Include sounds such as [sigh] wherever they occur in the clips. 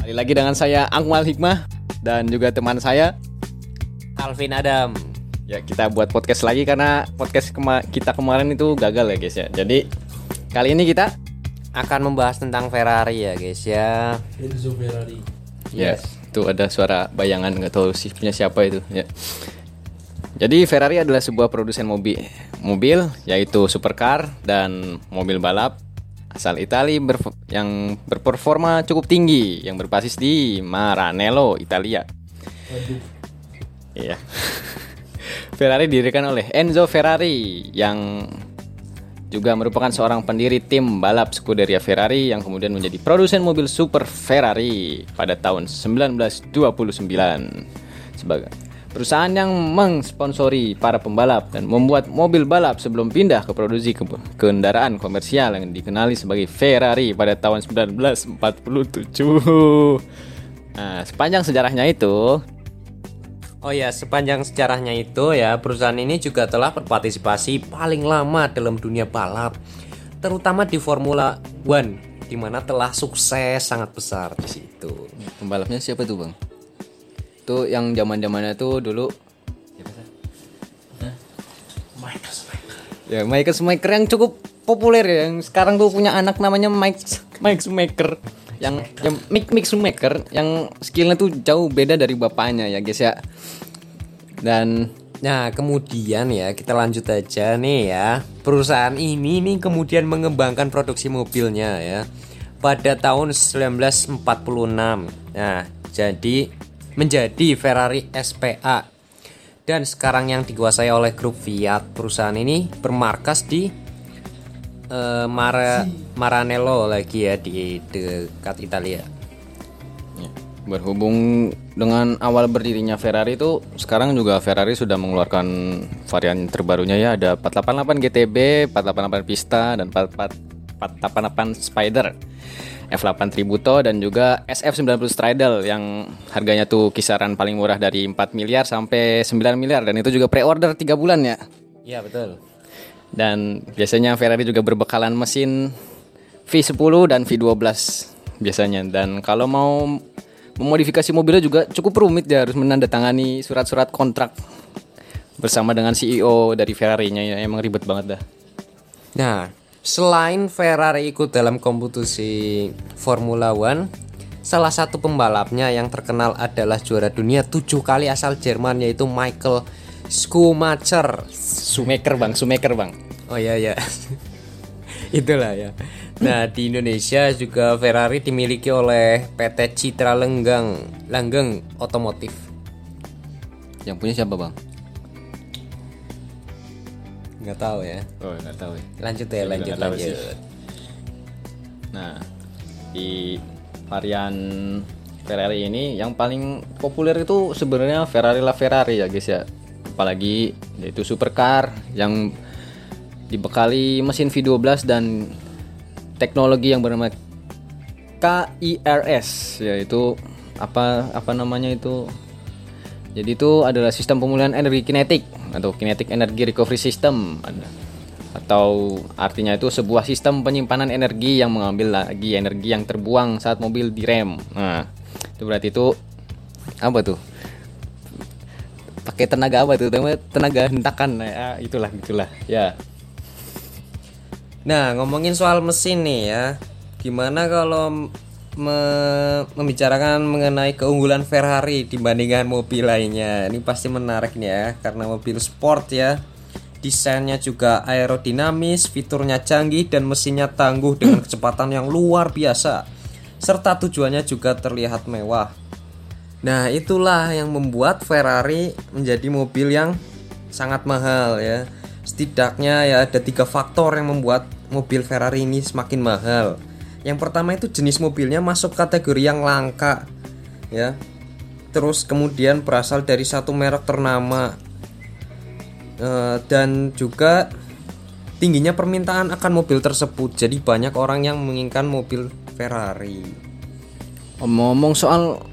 Kembali lagi dengan saya Akmal Hikmah dan juga teman saya Alvin Adam. Ya kita buat podcast lagi karena podcast kema kita kemarin itu gagal ya guys ya. Jadi kali ini kita akan membahas tentang Ferrari ya guys ya. Enzo Ferrari. Yes. Tuh ada suara bayangan nggak tahu sih punya siapa itu ya. Jadi Ferrari adalah sebuah produsen mobil mobil yaitu supercar dan mobil balap asal Italia berf- yang berperforma cukup tinggi yang berbasis di Maranello, Italia. Iya. [laughs] Ferrari didirikan oleh Enzo Ferrari yang juga merupakan seorang pendiri tim balap Scuderia Ferrari yang kemudian menjadi produsen mobil super Ferrari pada tahun 1929 sebagai perusahaan yang mengsponsori para pembalap dan membuat mobil balap sebelum pindah ke produksi ke kendaraan komersial yang dikenali sebagai Ferrari pada tahun 1947. Nah, sepanjang sejarahnya itu, Oh ya, sepanjang sejarahnya itu ya, perusahaan ini juga telah berpartisipasi paling lama dalam dunia balap, terutama di Formula One, di mana telah sukses sangat besar di situ. Pembalapnya siapa tuh bang? Tuh yang zaman zamannya tuh dulu. Michael ya Michael Schumacher yang cukup populer ya. Yang sekarang tuh punya anak namanya Mike Mike Schumacher. Yang yang Mick Mick Schumacher yang skillnya tuh jauh beda dari bapaknya ya guys ya. Dan Nah, kemudian ya kita lanjut aja nih ya. Perusahaan ini nih kemudian mengembangkan produksi mobilnya ya. Pada tahun 1946. Nah, jadi menjadi Ferrari SPA. Dan sekarang yang dikuasai oleh grup Fiat. Perusahaan ini bermarkas di eh, Mara, Maranello lagi ya di dekat Italia. ya, berhubung dengan awal berdirinya Ferrari itu sekarang juga Ferrari sudah mengeluarkan varian terbarunya ya ada 488 GTB, 488 Pista dan 44 488 Spider. F8 Tributo dan juga SF90 Stradle yang harganya tuh kisaran paling murah dari 4 miliar sampai 9 miliar dan itu juga pre-order 3 bulan ya. Iya, betul. Dan biasanya Ferrari juga berbekalan mesin V10 dan V12 biasanya. Dan kalau mau memodifikasi mobilnya juga cukup rumit ya harus menandatangani surat-surat kontrak bersama dengan CEO dari Ferrari-nya ya emang ribet banget dah. Nah, selain Ferrari ikut dalam kompetisi Formula One, salah satu pembalapnya yang terkenal adalah juara dunia tujuh kali asal Jerman yaitu Michael Schumacher. Sumaker bang, Sumaker bang. Oh iya ya, [laughs] itulah ya. Nah di Indonesia juga Ferrari dimiliki oleh PT Citra Lenggang, Langgeng Otomotif. Yang punya siapa bang? Nggak tahu ya. Oh nggak tahu ya. Lanjut ya, Saya lanjut sih. lanjut. Nah, di varian Ferrari ini yang paling populer itu sebenarnya Ferrari La Ferrari ya guys ya. Apalagi yaitu supercar yang dibekali mesin V12 dan teknologi yang bernama KIRS yaitu apa apa namanya itu jadi itu adalah sistem pemulihan energi kinetik atau kinetic energy recovery system atau artinya itu sebuah sistem penyimpanan energi yang mengambil lagi energi yang terbuang saat mobil direm. Nah, itu berarti itu apa tuh? Pakai tenaga apa tuh? Tenaga hentakan. Ya, itulah gitulah. Ya. Nah, ngomongin soal mesin nih ya. Gimana kalau me- membicarakan mengenai keunggulan Ferrari dibandingkan mobil lainnya? Ini pasti menarik nih ya, karena mobil sport ya. Desainnya juga aerodinamis, fiturnya canggih dan mesinnya tangguh dengan [clears throat] kecepatan yang luar biasa. Serta tujuannya juga terlihat mewah. Nah, itulah yang membuat Ferrari menjadi mobil yang sangat mahal ya. Setidaknya ya ada tiga faktor yang membuat mobil Ferrari ini semakin mahal. Yang pertama itu jenis mobilnya masuk kategori yang langka ya. Terus kemudian berasal dari satu merek ternama Eh, dan juga tingginya permintaan akan mobil tersebut. Jadi banyak orang yang menginginkan mobil Ferrari. Ngomong soal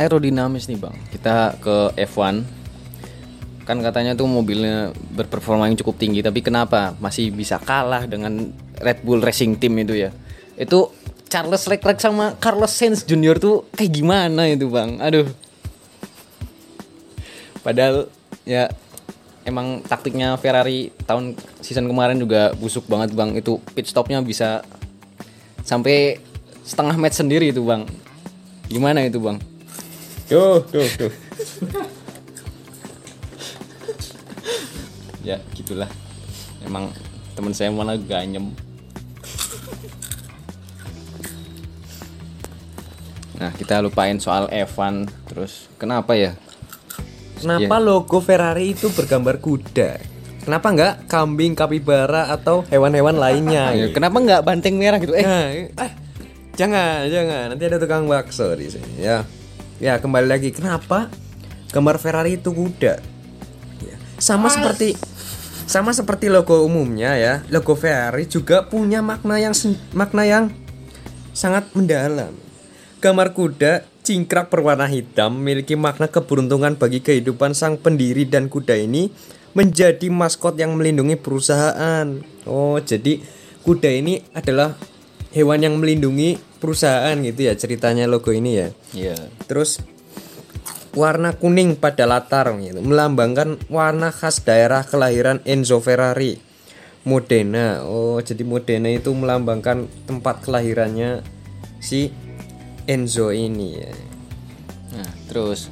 aerodinamis nih bang, kita ke F1 kan katanya tuh mobilnya berperforma yang cukup tinggi, tapi kenapa masih bisa kalah dengan Red Bull Racing Team itu ya? Itu Charles Leclerc sama Carlos Sainz Junior tuh kayak gimana itu bang? Aduh. Padahal ya emang taktiknya Ferrari tahun season kemarin juga busuk banget bang. Itu pit stopnya bisa sampai setengah match sendiri itu bang. Gimana itu bang? Tuh, tuh, tuh. ya gitulah. Emang teman saya mana ganyem nah kita lupain soal Evan terus kenapa ya Kenapa logo Ferrari itu bergambar kuda? Kenapa nggak kambing, kapibara atau hewan-hewan lainnya? [laughs] Ya, gitu? kenapa nggak banteng merah gitu eh Nah, eh, jangan, jangan. Nanti ada tukang bakso di sini ya. Ya, kembali lagi. Kenapa gambar Ferrari itu kuda? Ya, Sama seperti sama seperti logo umumnya ya. Logo Ferrari juga punya makna yang makna yang sangat mendalam. Gambar kuda cingkrak berwarna hitam memiliki makna keberuntungan bagi kehidupan sang pendiri dan kuda ini menjadi maskot yang melindungi perusahaan. Oh, jadi kuda ini adalah hewan yang melindungi perusahaan gitu ya ceritanya logo ini ya. Iya. Terus warna kuning pada latar gitu melambangkan warna khas daerah kelahiran Enzo Ferrari. Modena. Oh, jadi Modena itu melambangkan tempat kelahirannya si Enzo ini ya. Nah, terus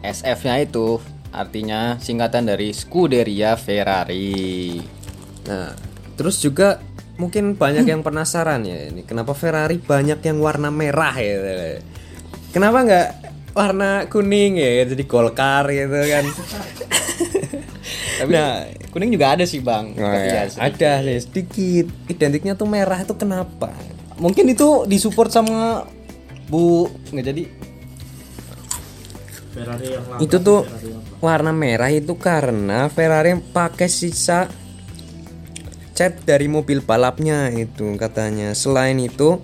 SF-nya itu artinya singkatan dari Scuderia Ferrari. Nah, terus juga mungkin banyak yang penasaran ya ini kenapa Ferrari banyak yang warna merah ya. Kenapa nggak warna kuning ya jadi Golkar gitu kan. [laughs] Tapi kuning juga ada sih, Bang. Oh, ya, ya, ada sih sedikit. Identiknya tuh merah itu kenapa? Mungkin itu disupport sama Bu nggak jadi. Ferrari yang lama itu tuh Ferrari yang lama. warna merah itu karena Ferrari pakai sisa cat dari mobil balapnya itu katanya. Selain itu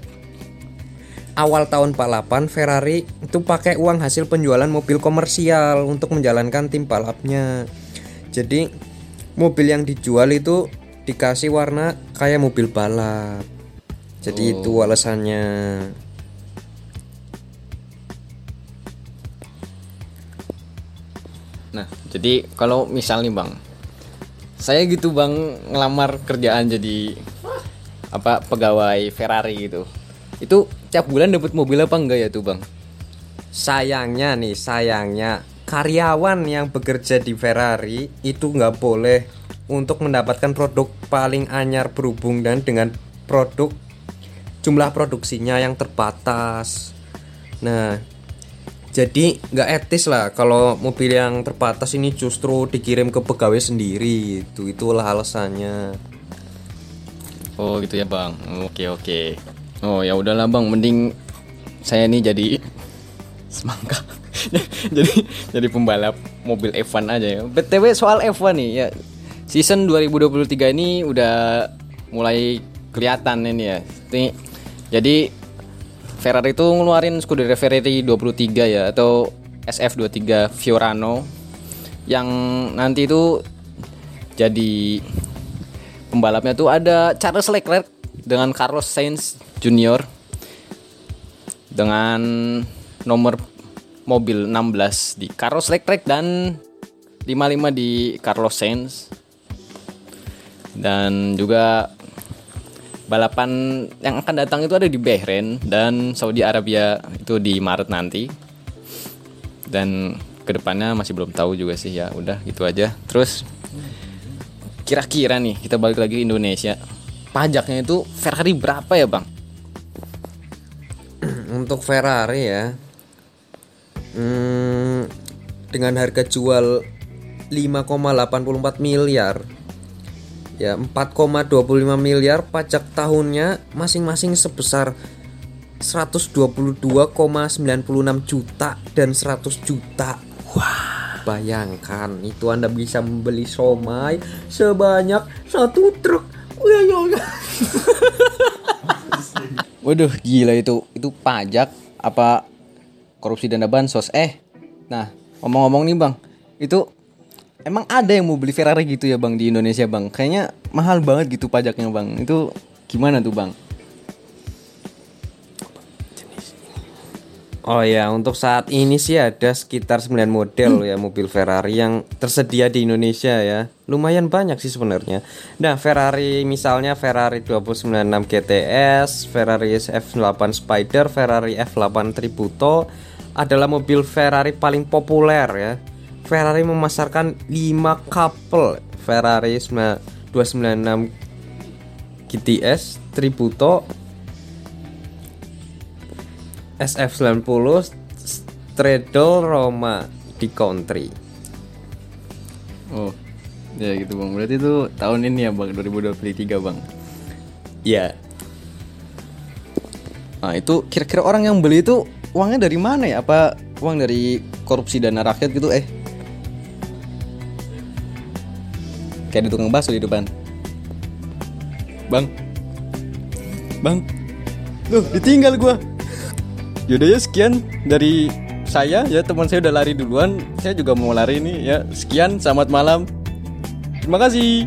awal tahun 48 Ferrari itu pakai uang hasil penjualan mobil komersial untuk menjalankan tim balapnya. Jadi mobil yang dijual itu dikasih warna kayak mobil balap. Jadi itu alasannya. Nah, jadi kalau misal nih, Bang. Saya gitu, Bang, ngelamar kerjaan jadi apa pegawai Ferrari gitu. Itu tiap bulan dapat mobil apa enggak ya tuh, Bang? Sayangnya nih, sayangnya karyawan yang bekerja di Ferrari itu nggak boleh untuk mendapatkan produk paling anyar berhubung dan dengan produk jumlah produksinya yang terbatas. Nah, jadi nggak etis lah kalau mobil yang terbatas ini justru dikirim ke pegawai sendiri. Itu itulah alasannya. Oh, gitu ya, Bang. Oke, oke. Oh, ya udahlah, Bang. Mending saya nih jadi [laughs] semangka. [laughs] jadi jadi pembalap mobil F1 aja ya. BTW soal F1 nih ya. Season 2023 ini udah mulai kelihatan ini ya. Nih, jadi Ferrari itu ngeluarin Scuderia Ferrari 23 ya atau SF23 Fiorano yang nanti itu jadi pembalapnya tuh ada Charles Leclerc dengan Carlos Sainz Junior dengan nomor mobil 16 di Carlos Leclerc dan 55 di Carlos Sainz. Dan juga balapan yang akan datang itu ada di Bahrain dan Saudi Arabia itu di Maret nanti. Dan ke depannya masih belum tahu juga sih ya udah gitu aja. Terus kira-kira nih kita balik lagi ke Indonesia. Pajaknya itu Ferrari berapa ya bang? [clears throat] untuk Ferrari ya hmm, dengan harga jual 5,84 miliar ya 4,25 miliar pajak tahunnya masing-masing sebesar 122,96 juta dan 100 juta. Wah. Bayangkan itu anda bisa membeli somai sebanyak satu truk. [laughs] Waduh gila itu. Itu pajak apa korupsi dana bansos? Eh nah ngomong-ngomong nih bang. Itu emang ada yang mau beli Ferrari gitu ya bang di Indonesia bang kayaknya mahal banget gitu pajaknya bang itu gimana tuh bang Oh ya, untuk saat ini sih ada sekitar 9 model ya mobil Ferrari yang tersedia di Indonesia ya. Lumayan banyak sih sebenarnya. Nah, Ferrari misalnya Ferrari 296 GTS, Ferrari F8 Spider, Ferrari F8 Tributo adalah mobil Ferrari paling populer ya. Ferrari memasarkan 5 couple Ferrari 296 GTS, Tributo, SF90 Straddle Roma di country. Oh, ya gitu bang. Berarti itu tahun ini ya bang, 2023 bang. Ya, Nah itu kira-kira orang yang beli itu uangnya dari mana ya? Apa uang dari korupsi dana rakyat gitu eh? Kayak di tukang bakso di depan. Bang, bang, loh ditinggal gua. Yaudah ya sekian dari saya ya teman saya udah lari duluan. Saya juga mau lari nih ya. Sekian, selamat malam. Terima kasih.